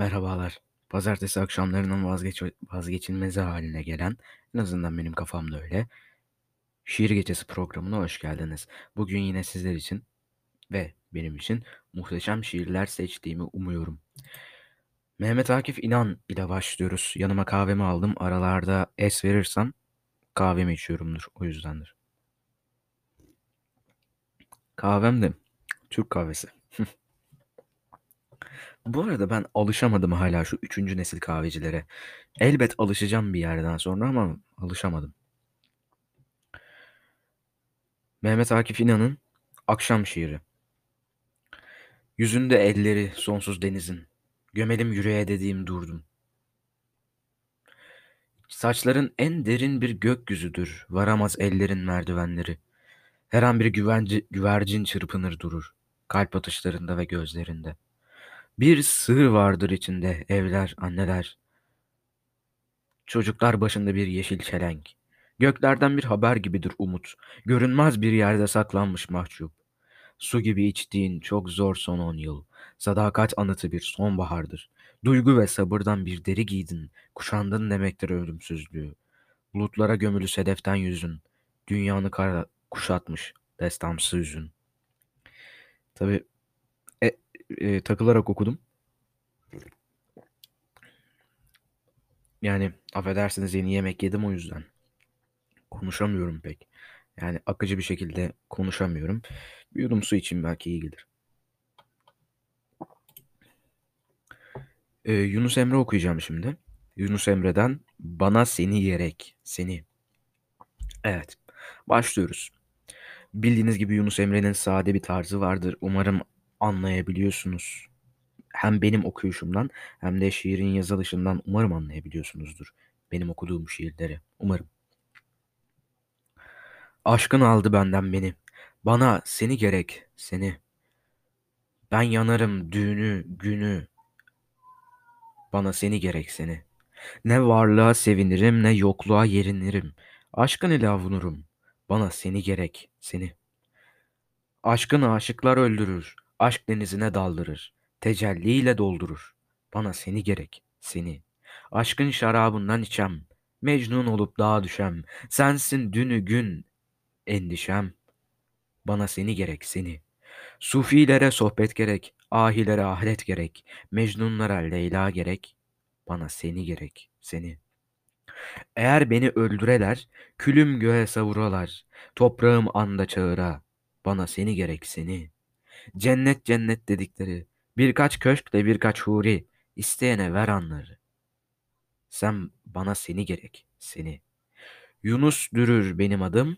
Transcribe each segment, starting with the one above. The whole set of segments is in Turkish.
Merhabalar. Pazartesi akşamlarının vazgeç vazgeçilmezi haline gelen, en azından benim kafamda öyle, Şiir Gecesi programına hoş geldiniz. Bugün yine sizler için ve benim için muhteşem şiirler seçtiğimi umuyorum. Mehmet Akif İnan ile başlıyoruz. Yanıma kahvemi aldım. Aralarda es verirsem kahvemi içiyorumdur. O yüzdendir. Kahvem de Türk kahvesi. Bu arada ben alışamadım hala şu üçüncü nesil kahvecilere. Elbet alışacağım bir yerden sonra ama alışamadım. Mehmet Akif İnan'ın Akşam Şiiri. Yüzünde elleri sonsuz denizin. Gömelim yüreğe dediğim durdum. Saçların en derin bir gökyüzüdür. Varamaz ellerin merdivenleri. Her an bir güvenci, güvercin çırpınır durur. Kalp atışlarında ve gözlerinde. Bir sır vardır içinde evler, anneler. Çocuklar başında bir yeşil çelenk. Göklerden bir haber gibidir umut. Görünmez bir yerde saklanmış mahcup. Su gibi içtiğin çok zor son on yıl. Sadakat anıtı bir sonbahardır. Duygu ve sabırdan bir deri giydin. Kuşandın demektir ölümsüzlüğü. Bulutlara gömülü sedeften yüzün. Dünyanı kara kuşatmış destansı yüzün. Tabi e, takılarak okudum. Yani affedersiniz yeni yemek yedim o yüzden. Konuşamıyorum pek. Yani akıcı bir şekilde konuşamıyorum. Bir yudum su için belki iyi gelir. Ee, Yunus Emre okuyacağım şimdi. Yunus Emre'den Bana Seni Gerek. Seni. Evet. Başlıyoruz. Bildiğiniz gibi Yunus Emre'nin sade bir tarzı vardır. Umarım anlayabiliyorsunuz. Hem benim okuyuşumdan hem de şiirin yazılışından umarım anlayabiliyorsunuzdur. Benim okuduğum şiirleri. Umarım. Aşkın aldı benden beni. Bana seni gerek, seni. Ben yanarım düğünü, günü. Bana seni gerek seni. Ne varlığa sevinirim ne yokluğa yerinirim. Aşkın ile avunurum. Bana seni gerek, seni. Aşkın aşıklar öldürür. Aşk denizine daldırır. Tecelliyle doldurur. Bana seni gerek, seni. Aşkın şarabından içem. Mecnun olup dağa düşem. Sensin dünü gün, endişem. Bana seni gerek seni. Sufilere sohbet gerek, ahilere ahiret gerek, mecnunlara Leyla gerek, bana seni gerek seni. Eğer beni öldüreler, külüm göğe savuralar, toprağım anda çağıra, bana seni gerek seni. Cennet cennet dedikleri, birkaç köşkle birkaç huri, isteyene ver anları. Sen bana seni gerek, seni. Yunus dürür benim adım,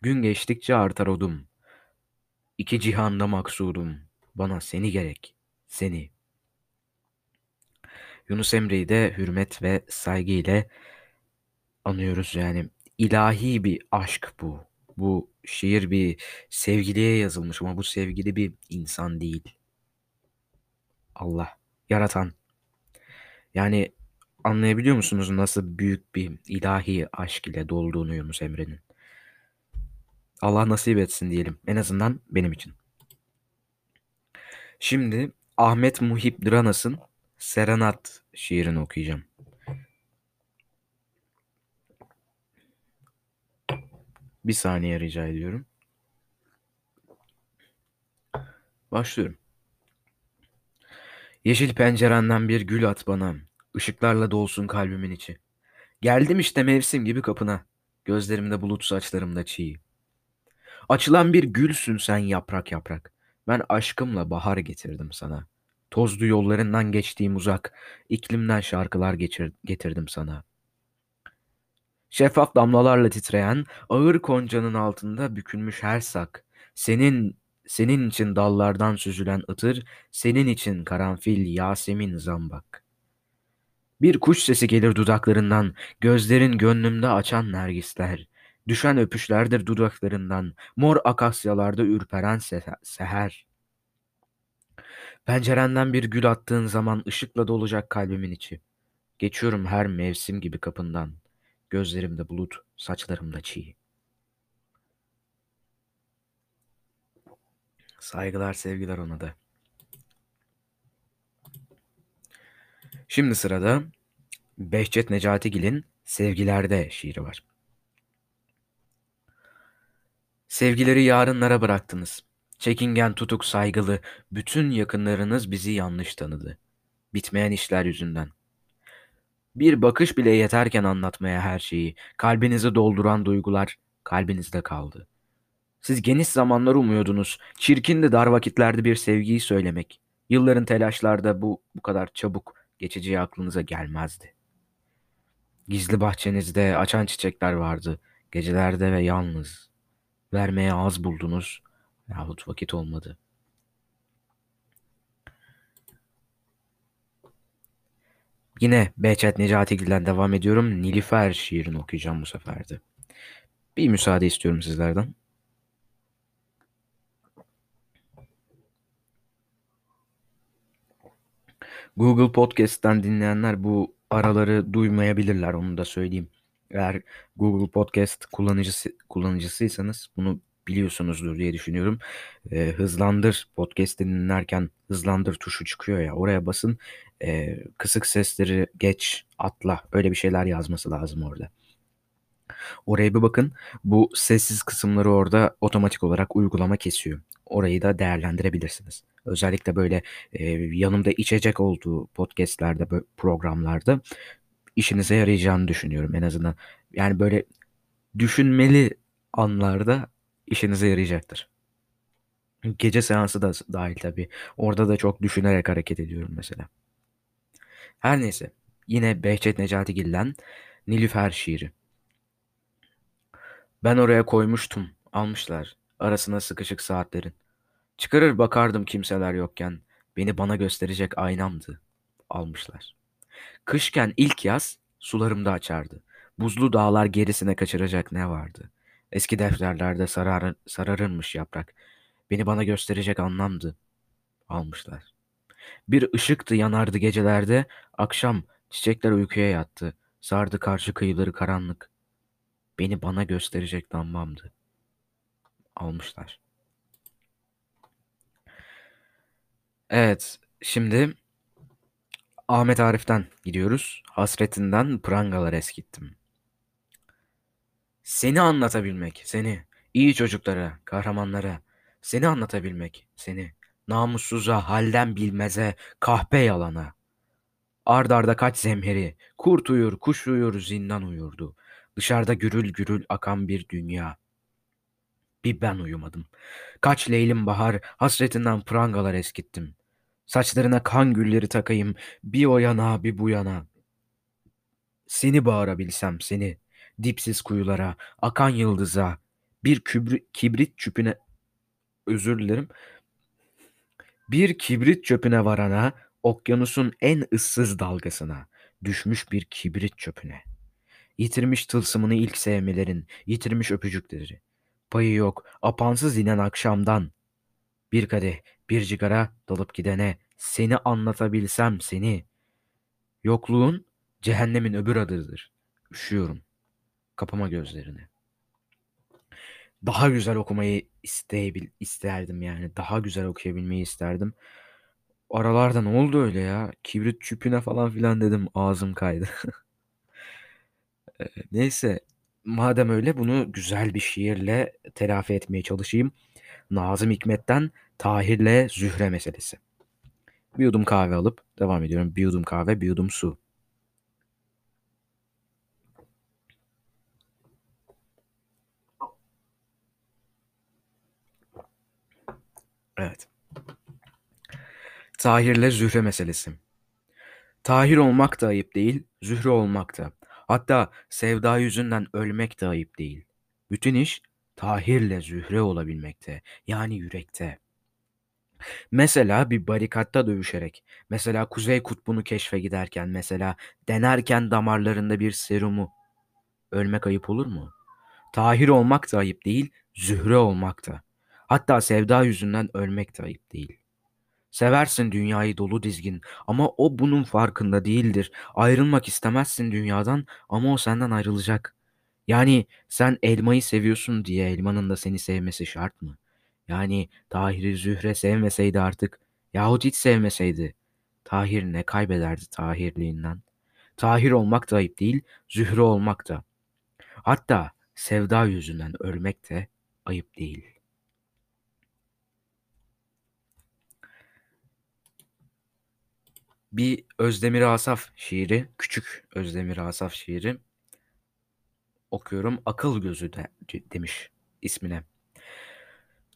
gün geçtikçe artar odum. İki cihanda maksudum. Bana seni gerek, seni. Yunus Emre'yi de hürmet ve saygı ile anıyoruz yani. ilahi bir aşk bu. Bu şiir bir sevgiliye yazılmış ama bu sevgili bir insan değil. Allah, yaratan. Yani anlayabiliyor musunuz nasıl büyük bir ilahi aşk ile dolduğunu Yunus Emre'nin? Allah nasip etsin diyelim. En azından benim için. Şimdi Ahmet Muhip Dranas'ın Serenat şiirini okuyacağım. Bir saniye rica ediyorum. Başlıyorum. Yeşil pencerenden bir gül at bana. Işıklarla dolsun kalbimin içi. Geldim işte mevsim gibi kapına. Gözlerimde bulut saçlarımda çiğ. Açılan bir gülsün sen yaprak yaprak. Ben aşkımla bahar getirdim sana. Tozlu yollarından geçtiğim uzak, iklimden şarkılar geçir, getirdim sana. Şeffaf damlalarla titreyen, ağır koncanın altında bükülmüş her sak. Senin, senin için dallardan süzülen ıtır, senin için karanfil, yasemin, zambak. Bir kuş sesi gelir dudaklarından, gözlerin gönlümde açan nergisler. Düşen öpüşlerdir dudaklarından, mor akasyalarda ürperen seher. Pencerenden bir gül attığın zaman ışıkla dolacak kalbimin içi. Geçiyorum her mevsim gibi kapından. Gözlerimde bulut, saçlarımda çiğ. Saygılar, sevgiler ona da. Şimdi sırada Behçet Necatigil'in Sevgilerde şiiri var. Sevgileri yarınlara bıraktınız. Çekingen tutuk saygılı, bütün yakınlarınız bizi yanlış tanıdı. Bitmeyen işler yüzünden. Bir bakış bile yeterken anlatmaya her şeyi, kalbinizi dolduran duygular kalbinizde kaldı. Siz geniş zamanlar umuyordunuz, çirkin de dar vakitlerde bir sevgiyi söylemek. Yılların telaşlarda bu bu kadar çabuk geçeceği aklınıza gelmezdi. Gizli bahçenizde açan çiçekler vardı, gecelerde ve yalnız. Vermeye az buldunuz yahut vakit olmadı. Yine Behçet Necatigil'den devam ediyorum. Nilüfer şiirini okuyacağım bu sefer de. Bir müsaade istiyorum sizlerden. Google Podcast'ten dinleyenler bu araları duymayabilirler onu da söyleyeyim. Eğer Google Podcast kullanıcısı kullanıcısıysanız bunu biliyorsunuzdur diye düşünüyorum. Ee, hızlandır podcast dinlerken hızlandır tuşu çıkıyor ya oraya basın. Ee, kısık sesleri geç atla öyle bir şeyler yazması lazım orada. Oraya bir bakın. Bu sessiz kısımları orada otomatik olarak uygulama kesiyor. Orayı da değerlendirebilirsiniz. Özellikle böyle e, yanımda içecek olduğu podcastlerde, programlarda işinize yarayacağını düşünüyorum en azından. Yani böyle düşünmeli anlarda işinize yarayacaktır. Gece seansı da dahil tabii. Orada da çok düşünerek hareket ediyorum mesela. Her neyse. Yine Behçet Necatigil'den Nilüfer şiiri. Ben oraya koymuştum. Almışlar. Arasına sıkışık saatlerin. Çıkarır bakardım kimseler yokken. Beni bana gösterecek aynamdı. Almışlar. Kışken ilk yaz sularımda açardı. Buzlu dağlar gerisine kaçıracak ne vardı? Eski defterlerde sarar, sararırmış yaprak. Beni bana gösterecek anlamdı. Almışlar. Bir ışıktı yanardı gecelerde. Akşam çiçekler uykuya yattı. Sardı karşı kıyıları karanlık. Beni bana gösterecek damlamdı. Almışlar. Evet, şimdi Ahmet Arif'ten gidiyoruz. Hasretinden prangalar eskittim. Seni anlatabilmek, seni, iyi çocuklara, kahramanlara, seni anlatabilmek, seni, namussuza, halden bilmeze, kahpe yalana. Ard arda kaç zemheri, kurt uyur, kuş uyur, zindan uyurdu. Dışarıda gürül gürül akan bir dünya. Bir ben uyumadım. Kaç leylim bahar, hasretinden prangalar eskittim. Saçlarına kan gülleri takayım, bir o yana bir bu yana. Seni bağırabilsem seni, dipsiz kuyulara, akan yıldıza, bir kübri, kibrit çöpüne, özür dilerim, bir kibrit çöpüne varana, okyanusun en ıssız dalgasına, düşmüş bir kibrit çöpüne. Yitirmiş tılsımını ilk sevmelerin, yitirmiş öpücükleri. Payı yok, apansız inen akşamdan. Bir kadeh, bir cigara dalıp gidene, seni anlatabilsem seni. Yokluğun cehennemin öbür adıdır. Üşüyorum. Kapama gözlerini. Daha güzel okumayı isteyebil isterdim yani. Daha güzel okuyabilmeyi isterdim. Aralarda ne oldu öyle ya? Kibrit çüpüne falan filan dedim. Ağzım kaydı. Neyse madem öyle bunu güzel bir şiirle telafi etmeye çalışayım. Nazım Hikmet'ten Tahir'le Zühre meselesi. Bir yudum kahve alıp devam ediyorum. Bir yudum kahve, bir yudum su. Evet. Tahir'le Zühre meselesi. Tahir olmak da ayıp değil, Zühre olmak da. Hatta sevda yüzünden ölmek de ayıp değil. Bütün iş Tahir'le Zühre olabilmekte. Yani yürekte. Mesela bir barikatta dövüşerek, mesela Kuzey Kutbu'nu keşfe giderken, mesela denerken damarlarında bir serumu. Ölmek ayıp olur mu? Tahir olmak da ayıp değil, Zühre olmak da. Hatta sevda yüzünden ölmek de ayıp değil. Seversin dünyayı dolu dizgin ama o bunun farkında değildir. Ayrılmak istemezsin dünyadan ama o senden ayrılacak. Yani sen elmayı seviyorsun diye elmanın da seni sevmesi şart mı? Yani Tahir'i Zühre sevmeseydi artık yahut hiç sevmeseydi Tahir ne kaybederdi Tahirliğinden? Tahir olmak da ayıp değil, Zühre olmak da. Hatta sevda yüzünden ölmek de ayıp değil. Bir Özdemir Asaf şiiri, küçük Özdemir Asaf şiiri okuyorum. Akıl gözü de, demiş ismine.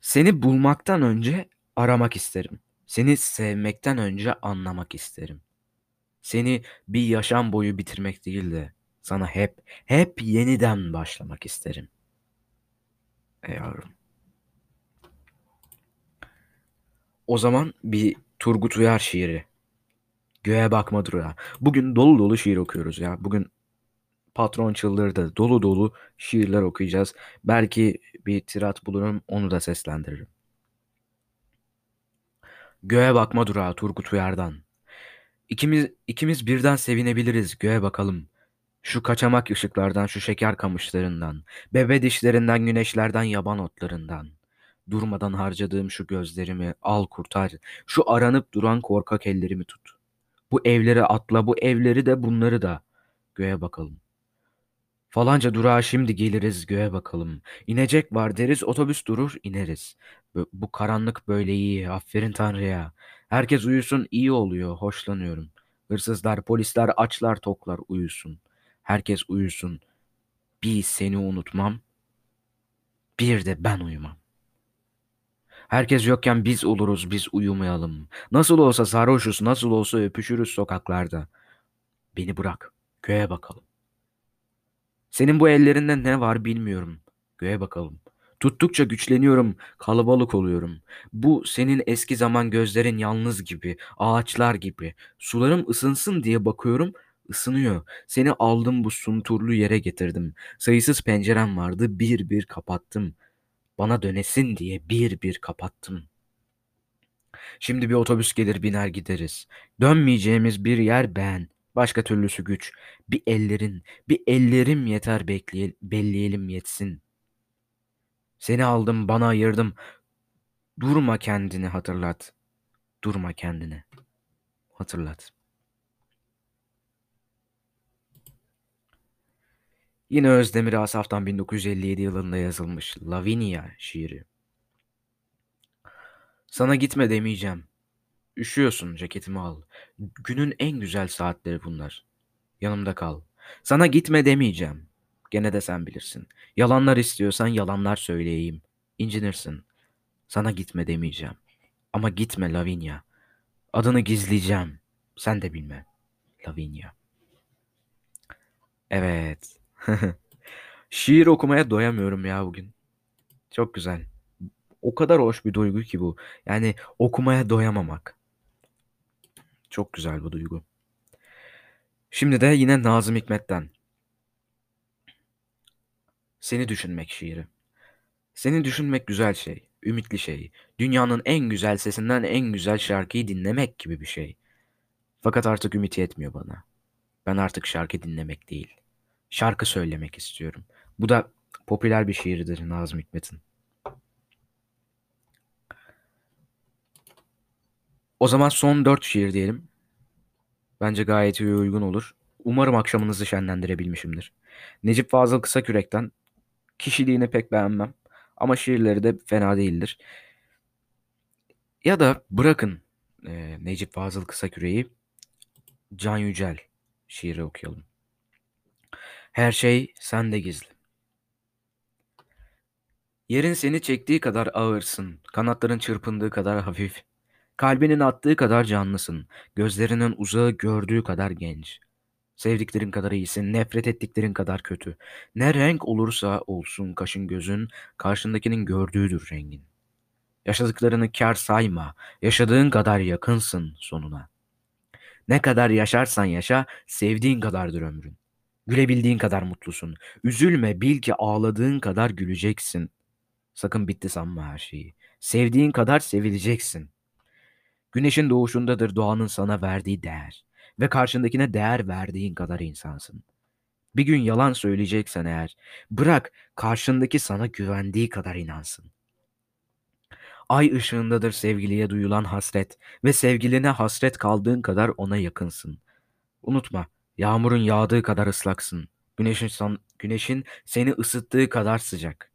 Seni bulmaktan önce aramak isterim. Seni sevmekten önce anlamak isterim. Seni bir yaşam boyu bitirmek değil de sana hep, hep yeniden başlamak isterim. Ey yavrum. O zaman bir Turgut Uyar şiiri. Göğe bakma durağa. Bugün dolu dolu şiir okuyoruz ya. Bugün patron çıldırdı. Dolu dolu şiirler okuyacağız. Belki bir tirat bulurum onu da seslendiririm. Göğe bakma durağı Turgut Uyar'dan. İkimiz, ikimiz birden sevinebiliriz göğe bakalım. Şu kaçamak ışıklardan, şu şeker kamışlarından, bebe dişlerinden, güneşlerden, yaban otlarından. Durmadan harcadığım şu gözlerimi al kurtar, şu aranıp duran korkak ellerimi tut. Bu evleri atla, bu evleri de bunları da. Göğe bakalım. Falanca durağa şimdi geliriz göğe bakalım. İnecek var deriz otobüs durur ineriz. Bu, bu karanlık böyle iyi aferin Tanrı'ya. Herkes uyusun iyi oluyor hoşlanıyorum. Hırsızlar polisler açlar toklar uyusun. Herkes uyusun. Bir seni unutmam. Bir de ben uyumam. Herkes yokken biz oluruz biz uyumayalım. Nasıl olsa sarhoşuz nasıl olsa öpüşürüz sokaklarda. Beni bırak köye bakalım. Senin bu ellerinde ne var bilmiyorum. Göğe bakalım. Tuttukça güçleniyorum, kalabalık oluyorum. Bu senin eski zaman gözlerin yalnız gibi, ağaçlar gibi. Sularım ısınsın diye bakıyorum, ısınıyor. Seni aldım bu sunturlu yere getirdim. Sayısız pencerem vardı, bir bir kapattım. Bana dönesin diye bir bir kapattım. Şimdi bir otobüs gelir biner gideriz. Dönmeyeceğimiz bir yer ben. Başka türlüsü güç. Bir ellerin, bir ellerim yeter bekleye, belleyelim yetsin. Seni aldım, bana ayırdım. Durma kendini hatırlat. Durma kendini. Hatırlat. Yine Özdemir Asaf'tan 1957 yılında yazılmış Lavinia şiiri. Sana gitme demeyeceğim. Üşüyorsun ceketimi al. Günün en güzel saatleri bunlar. Yanımda kal. Sana gitme demeyeceğim. Gene de sen bilirsin. Yalanlar istiyorsan yalanlar söyleyeyim. İncinirsin. Sana gitme demeyeceğim. Ama gitme Lavinia. Adını gizleyeceğim. Sen de bilme. Lavinia. Evet. Şiir okumaya doyamıyorum ya bugün. Çok güzel. O kadar hoş bir duygu ki bu. Yani okumaya doyamamak. Çok güzel bu duygu. Şimdi de yine Nazım Hikmet'ten. Seni düşünmek şiiri. Seni düşünmek güzel şey, ümitli şey. Dünyanın en güzel sesinden en güzel şarkıyı dinlemek gibi bir şey. Fakat artık ümit yetmiyor bana. Ben artık şarkı dinlemek değil, şarkı söylemek istiyorum. Bu da popüler bir şiirdir Nazım Hikmet'in. O zaman son dört şiir diyelim. Bence gayet iyi uygun olur. Umarım akşamınızı şenlendirebilmişimdir. Necip Fazıl Kısakürek'ten kişiliğini pek beğenmem. Ama şiirleri de fena değildir. Ya da bırakın e, Necip Fazıl Kısakürek'i Can Yücel şiiri okuyalım. Her şey sende gizli. Yerin seni çektiği kadar ağırsın, kanatların çırpındığı kadar hafif. Kalbinin attığı kadar canlısın. Gözlerinin uzağı gördüğü kadar genç. Sevdiklerin kadar iyisin, nefret ettiklerin kadar kötü. Ne renk olursa olsun kaşın gözün, karşındakinin gördüğüdür rengin. Yaşadıklarını kar sayma, yaşadığın kadar yakınsın sonuna. Ne kadar yaşarsan yaşa, sevdiğin kadardır ömrün. Gülebildiğin kadar mutlusun. Üzülme, bil ki ağladığın kadar güleceksin. Sakın bitti sanma her şeyi. Sevdiğin kadar sevileceksin. Güneşin doğuşundadır doğanın sana verdiği değer ve karşındakine değer verdiğin kadar insansın. Bir gün yalan söyleyeceksen eğer, bırak karşındaki sana güvendiği kadar inansın. Ay ışığındadır sevgiliye duyulan hasret ve sevgiline hasret kaldığın kadar ona yakınsın. Unutma, yağmurun yağdığı kadar ıslaksın. Güneşin, san- güneşin seni ısıttığı kadar sıcak.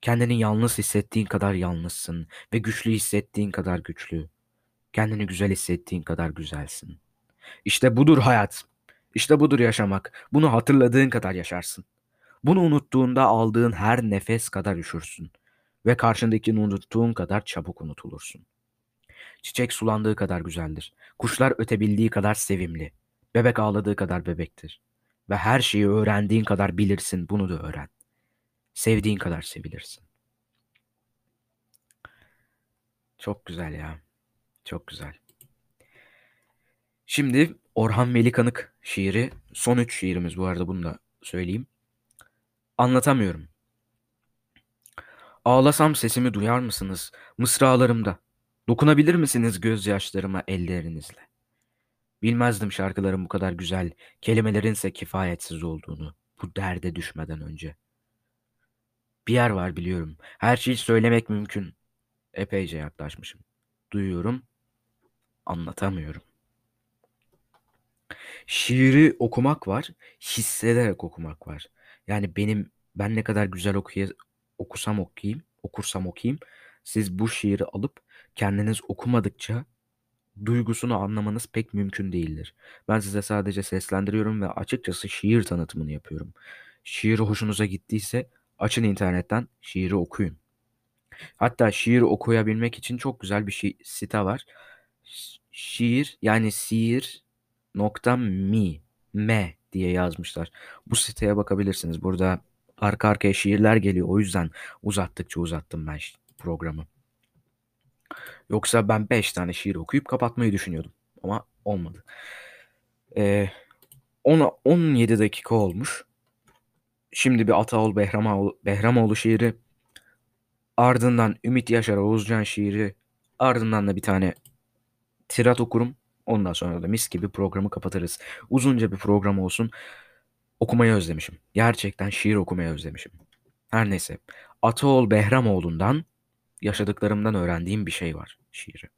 Kendini yalnız hissettiğin kadar yalnızsın ve güçlü hissettiğin kadar güçlü. Kendini güzel hissettiğin kadar güzelsin. İşte budur hayat. İşte budur yaşamak. Bunu hatırladığın kadar yaşarsın. Bunu unuttuğunda aldığın her nefes kadar üşürsün ve karşındakini unuttuğun kadar çabuk unutulursun. Çiçek sulandığı kadar güzeldir. Kuşlar ötebildiği kadar sevimli. Bebek ağladığı kadar bebektir. Ve her şeyi öğrendiğin kadar bilirsin, bunu da öğren. Sevdiğin kadar sevilirsin. Çok güzel ya. Çok güzel. Şimdi Orhan Veli şiiri. Son üç şiirimiz bu arada bunu da söyleyeyim. Anlatamıyorum. Ağlasam sesimi duyar mısınız mısralarımda? Dokunabilir misiniz gözyaşlarıma ellerinizle? Bilmezdim şarkıların bu kadar güzel, kelimelerin ise kifayetsiz olduğunu bu derde düşmeden önce. Bir yer var biliyorum. Her şeyi söylemek mümkün. Epeyce yaklaşmışım. Duyuyorum, anlatamıyorum. Şiiri okumak var, hissederek okumak var. Yani benim ben ne kadar güzel okuya, okusam okuyayım, okursam okuyayım, siz bu şiiri alıp kendiniz okumadıkça duygusunu anlamanız pek mümkün değildir. Ben size sadece seslendiriyorum ve açıkçası şiir tanıtımını yapıyorum. Şiir hoşunuza gittiyse açın internetten şiiri okuyun. Hatta şiir okuyabilmek için çok güzel bir şi- site var. Şiir yani şiir nokta mi me diye yazmışlar. Bu siteye bakabilirsiniz. Burada arka arkaya şiirler geliyor. O yüzden uzattıkça uzattım ben programı. Yoksa ben 5 tane şiir okuyup kapatmayı düşünüyordum. Ama olmadı. Ee, 10, 17 dakika olmuş. Şimdi bir Ataol Behramoğlu, Behramoğlu şiiri. Ardından Ümit Yaşar Oğuzcan şiiri. Ardından da bir tane tirat okurum. Ondan sonra da mis gibi programı kapatırız. Uzunca bir program olsun. Okumayı özlemişim. Gerçekten şiir okumayı özlemişim. Her neyse. Ataol Behramoğlu'ndan yaşadıklarımdan öğrendiğim bir şey var şiiri.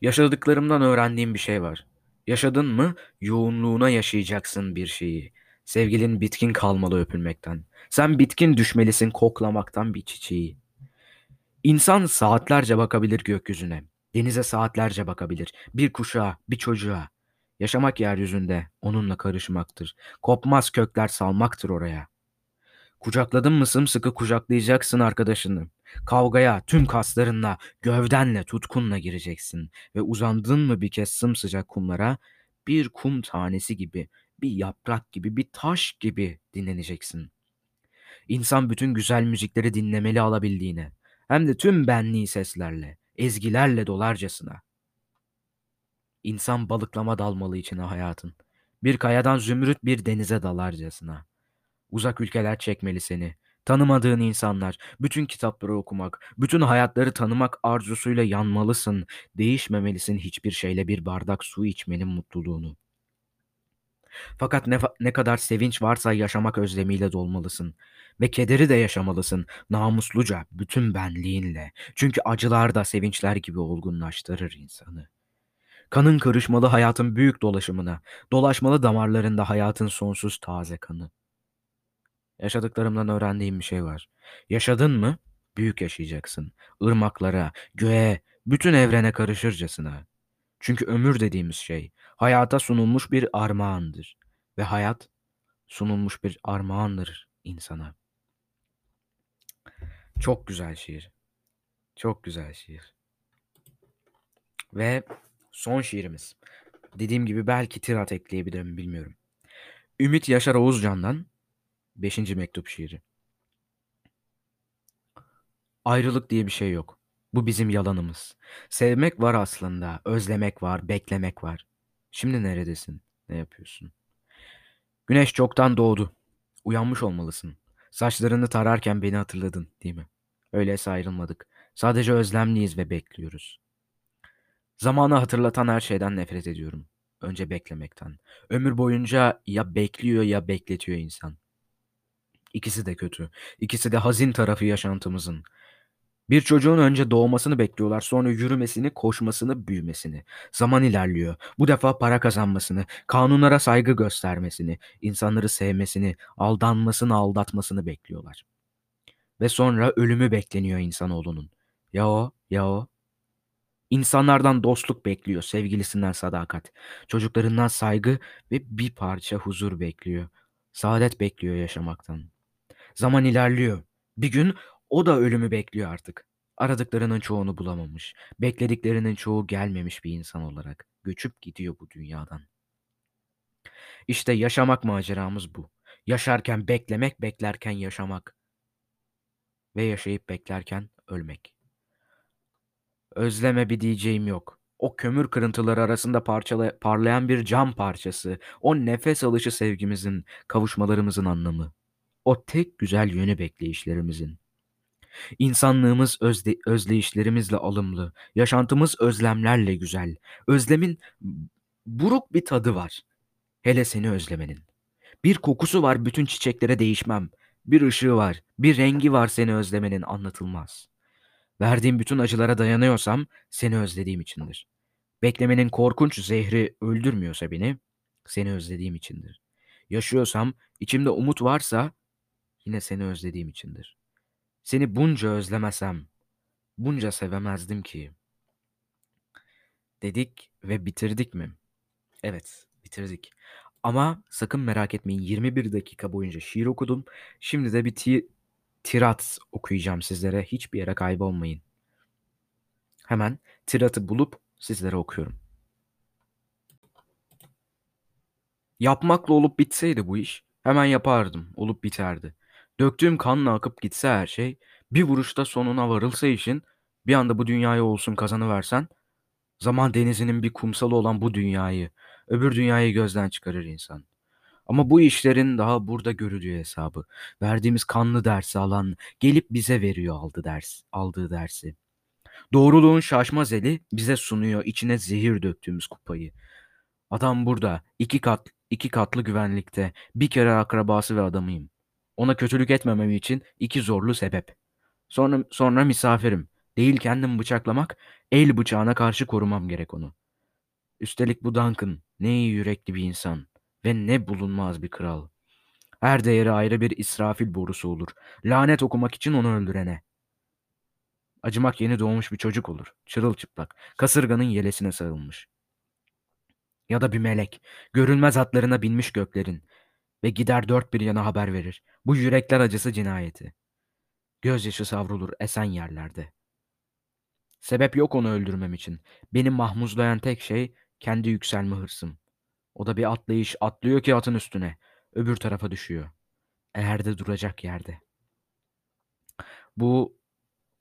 Yaşadıklarımdan öğrendiğim bir şey var. Yaşadın mı yoğunluğuna yaşayacaksın bir şeyi. Sevgilin bitkin kalmalı öpülmekten. Sen bitkin düşmelisin koklamaktan bir çiçeği. İnsan saatlerce bakabilir gökyüzüne. Denize saatlerce bakabilir. Bir kuşağa, bir çocuğa. Yaşamak yeryüzünde onunla karışmaktır. Kopmaz kökler salmaktır oraya. Kucakladın mı sımsıkı kucaklayacaksın arkadaşını. Kavgaya tüm kaslarınla, gövdenle, tutkunla gireceksin. Ve uzandın mı bir kez sımsıcak kumlara, bir kum tanesi gibi, bir yaprak gibi, bir taş gibi dinleneceksin. İnsan bütün güzel müzikleri dinlemeli alabildiğine, hem de tüm benliği seslerle, ezgilerle dolarcasına. İnsan balıklama dalmalı içine hayatın. Bir kayadan zümrüt bir denize dalarcasına. Uzak ülkeler çekmeli seni. Tanımadığın insanlar, bütün kitapları okumak, bütün hayatları tanımak arzusuyla yanmalısın. Değişmemelisin hiçbir şeyle bir bardak su içmenin mutluluğunu. Fakat ne, ne kadar sevinç varsa yaşamak özlemiyle dolmalısın. Ve kederi de yaşamalısın namusluca, bütün benliğinle. Çünkü acılar da sevinçler gibi olgunlaştırır insanı. Kanın karışmalı hayatın büyük dolaşımına, dolaşmalı damarlarında hayatın sonsuz taze kanı. Yaşadıklarımdan öğrendiğim bir şey var. Yaşadın mı? Büyük yaşayacaksın. Irmaklara, göğe, bütün evrene karışırcasına. Çünkü ömür dediğimiz şey hayata sunulmuş bir armağandır. Ve hayat sunulmuş bir armağandır insana. Çok güzel şiir. Çok güzel şiir. Ve son şiirimiz. Dediğim gibi belki tirat ekleyebilirim bilmiyorum. Ümit Yaşar Oğuzcan'dan Beşinci mektup şiiri. Ayrılık diye bir şey yok. Bu bizim yalanımız. Sevmek var aslında, özlemek var, beklemek var. Şimdi neredesin? Ne yapıyorsun? Güneş çoktan doğdu. Uyanmış olmalısın. Saçlarını tararken beni hatırladın, değil mi? Öyleyse ayrılmadık. Sadece özlemliyiz ve bekliyoruz. Zamanı hatırlatan her şeyden nefret ediyorum. Önce beklemekten. Ömür boyunca ya bekliyor ya bekletiyor insan. İkisi de kötü. İkisi de hazin tarafı yaşantımızın. Bir çocuğun önce doğmasını bekliyorlar, sonra yürümesini, koşmasını, büyümesini. Zaman ilerliyor. Bu defa para kazanmasını, kanunlara saygı göstermesini, insanları sevmesini, aldanmasını, aldatmasını bekliyorlar. Ve sonra ölümü bekleniyor insanoğlunun. Ya o, ya o. İnsanlardan dostluk bekliyor, sevgilisinden sadakat, çocuklarından saygı ve bir parça huzur bekliyor. Saadet bekliyor yaşamaktan. Zaman ilerliyor. Bir gün o da ölümü bekliyor artık. Aradıklarının çoğunu bulamamış, beklediklerinin çoğu gelmemiş bir insan olarak göçüp gidiyor bu dünyadan. İşte yaşamak maceramız bu. Yaşarken beklemek, beklerken yaşamak ve yaşayıp beklerken ölmek. Özleme bir diyeceğim yok. O kömür kırıntıları arasında parçala parlayan bir cam parçası, o nefes alışı sevgimizin, kavuşmalarımızın anlamı. O tek güzel yönü bekleyişlerimizin. İnsanlığımız özde, özleyişlerimizle alımlı, yaşantımız özlemlerle güzel. Özlemin buruk bir tadı var. Hele seni özlemenin. Bir kokusu var bütün çiçeklere değişmem. Bir ışığı var, bir rengi var seni özlemenin anlatılmaz. Verdiğim bütün acılara dayanıyorsam seni özlediğim içindir. Beklemenin korkunç zehri öldürmüyorsa beni, seni özlediğim içindir. Yaşıyorsam, içimde umut varsa yine seni özlediğim içindir. Seni bunca özlemesem, bunca sevemezdim ki. Dedik ve bitirdik mi? Evet, bitirdik. Ama sakın merak etmeyin 21 dakika boyunca şiir okudum. Şimdi de bir ti tirat okuyacağım sizlere. Hiçbir yere kaybolmayın. Hemen tiratı bulup sizlere okuyorum. Yapmakla olup bitseydi bu iş, hemen yapardım, olup biterdi. Döktüğüm kanla akıp gitse her şey, bir vuruşta sonuna varılsa işin, bir anda bu dünyayı olsun kazanıversen, zaman denizinin bir kumsalı olan bu dünyayı, öbür dünyayı gözden çıkarır insan. Ama bu işlerin daha burada görüldüğü hesabı, verdiğimiz kanlı dersi alan, gelip bize veriyor aldı ders, aldığı dersi. Doğruluğun şaşmaz eli bize sunuyor içine zehir döktüğümüz kupayı. Adam burada, iki kat, iki katlı güvenlikte, bir kere akrabası ve adamıyım. Ona kötülük etmemem için iki zorlu sebep. Sonra, sonra misafirim. Değil kendim bıçaklamak, el bıçağına karşı korumam gerek onu. Üstelik bu Duncan ne iyi yürekli bir insan ve ne bulunmaz bir kral. Her değeri ayrı bir İsrafil borusu olur. Lanet okumak için onu öldürene. Acımak yeni doğmuş bir çocuk olur. Çırılçıplak, kasırganın yelesine sarılmış. Ya da bir melek, görünmez atlarına binmiş göklerin ve gider dört bir yana haber verir. Bu yürekler acısı cinayeti. Gözyaşı savrulur esen yerlerde. Sebep yok onu öldürmem için. Beni mahmuzlayan tek şey kendi yükselme hırsım. O da bir atlayış atlıyor ki atın üstüne. Öbür tarafa düşüyor. Eğer de duracak yerde. Bu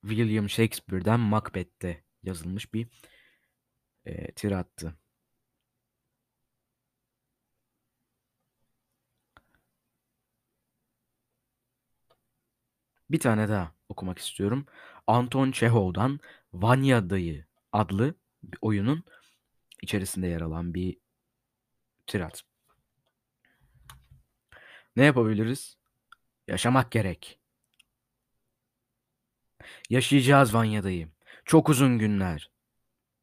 William Shakespeare'den Macbeth'te yazılmış bir e, tirattı. Bir tane daha okumak istiyorum. Anton Çehov'dan Vanya Dayı adlı bir oyunun içerisinde yer alan bir tirat. Ne yapabiliriz? Yaşamak gerek. Yaşayacağız Vanya'dayı. Çok uzun günler.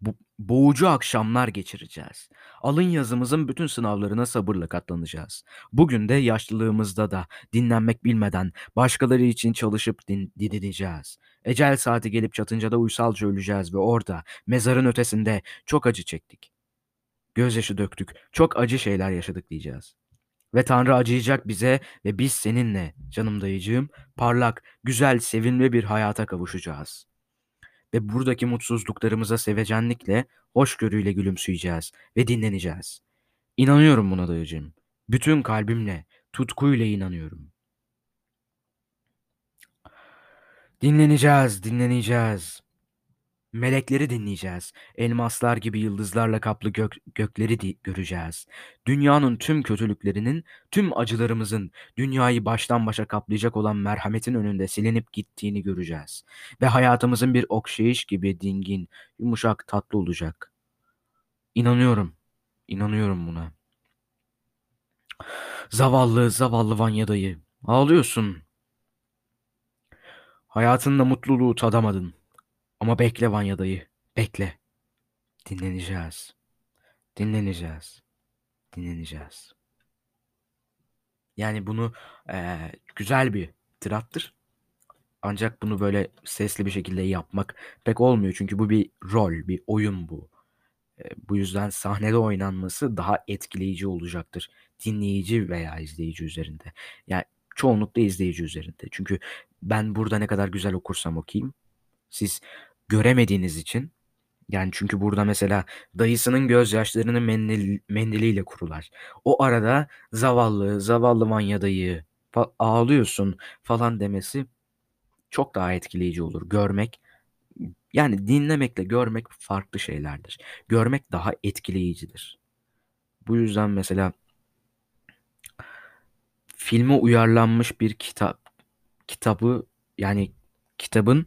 Bu, boğucu akşamlar geçireceğiz. Alın yazımızın bütün sınavlarına sabırla katlanacağız. Bugün de yaşlılığımızda da dinlenmek bilmeden başkaları için çalışıp din, didineceğiz. Ecel saati gelip çatınca da uysalca öleceğiz ve orada mezarın ötesinde çok acı çektik. Gözyaşı döktük, çok acı şeyler yaşadık diyeceğiz. Ve Tanrı acıyacak bize ve biz seninle canım dayıcığım parlak, güzel, sevimli bir hayata kavuşacağız. Ve buradaki mutsuzluklarımıza sevecenlikle, hoşgörüyle gülümseyeceğiz ve dinleneceğiz. İnanıyorum buna dayıcığım. Bütün kalbimle, tutkuyla inanıyorum. Dinleneceğiz, dinleneceğiz. Melekleri dinleyeceğiz. Elmaslar gibi yıldızlarla kaplı gök, gökleri di- göreceğiz. Dünyanın tüm kötülüklerinin, tüm acılarımızın dünyayı baştan başa kaplayacak olan merhametin önünde silinip gittiğini göreceğiz. Ve hayatımızın bir okşayış gibi dingin, yumuşak, tatlı olacak. İnanıyorum. İnanıyorum buna. Zavallı, zavallı Vanya dayı. Ağlıyorsun. Hayatında mutluluğu tadamadın. Ama bekle Vanya dayı. Bekle. Dinleneceğiz. Dinleneceğiz. Dinleneceğiz. Yani bunu eee, güzel bir tirattır. Ancak bunu böyle sesli bir şekilde yapmak pek olmuyor. Çünkü bu bir rol, bir oyun bu. E, bu yüzden sahnede oynanması daha etkileyici olacaktır. Dinleyici veya izleyici üzerinde. Yani çoğunlukla izleyici üzerinde. Çünkü ben burada ne kadar güzel okursam okuyayım. Siz göremediğiniz için yani çünkü burada mesela dayısının gözyaşlarını mendil, mendiliyle kurular. O arada zavallı, zavallı Vanya dayı fa- ağlıyorsun falan demesi çok daha etkileyici olur. Görmek yani dinlemekle görmek farklı şeylerdir. Görmek daha etkileyicidir. Bu yüzden mesela filme uyarlanmış bir kitap kitabı yani kitabın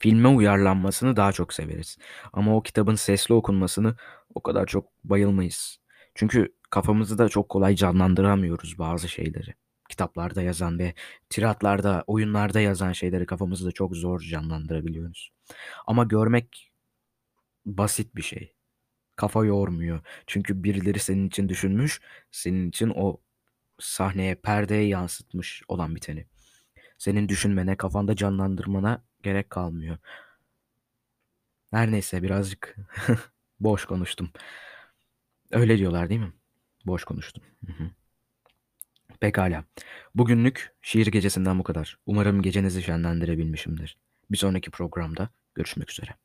filme uyarlanmasını daha çok severiz. Ama o kitabın sesli okunmasını o kadar çok bayılmayız. Çünkü kafamızda çok kolay canlandıramıyoruz bazı şeyleri. Kitaplarda yazan ve tiratlarda, oyunlarda yazan şeyleri kafamızda çok zor canlandırabiliyoruz. Ama görmek basit bir şey. Kafa yormuyor. Çünkü birileri senin için düşünmüş, senin için o sahneye, perdeye yansıtmış olan biteni. Senin düşünmene, kafanda canlandırmana gerek kalmıyor. Her neyse birazcık boş konuştum. Öyle diyorlar değil mi? Boş konuştum. Pekala. Bugünlük şiir gecesinden bu kadar. Umarım gecenizi şenlendirebilmişimdir. Bir sonraki programda görüşmek üzere.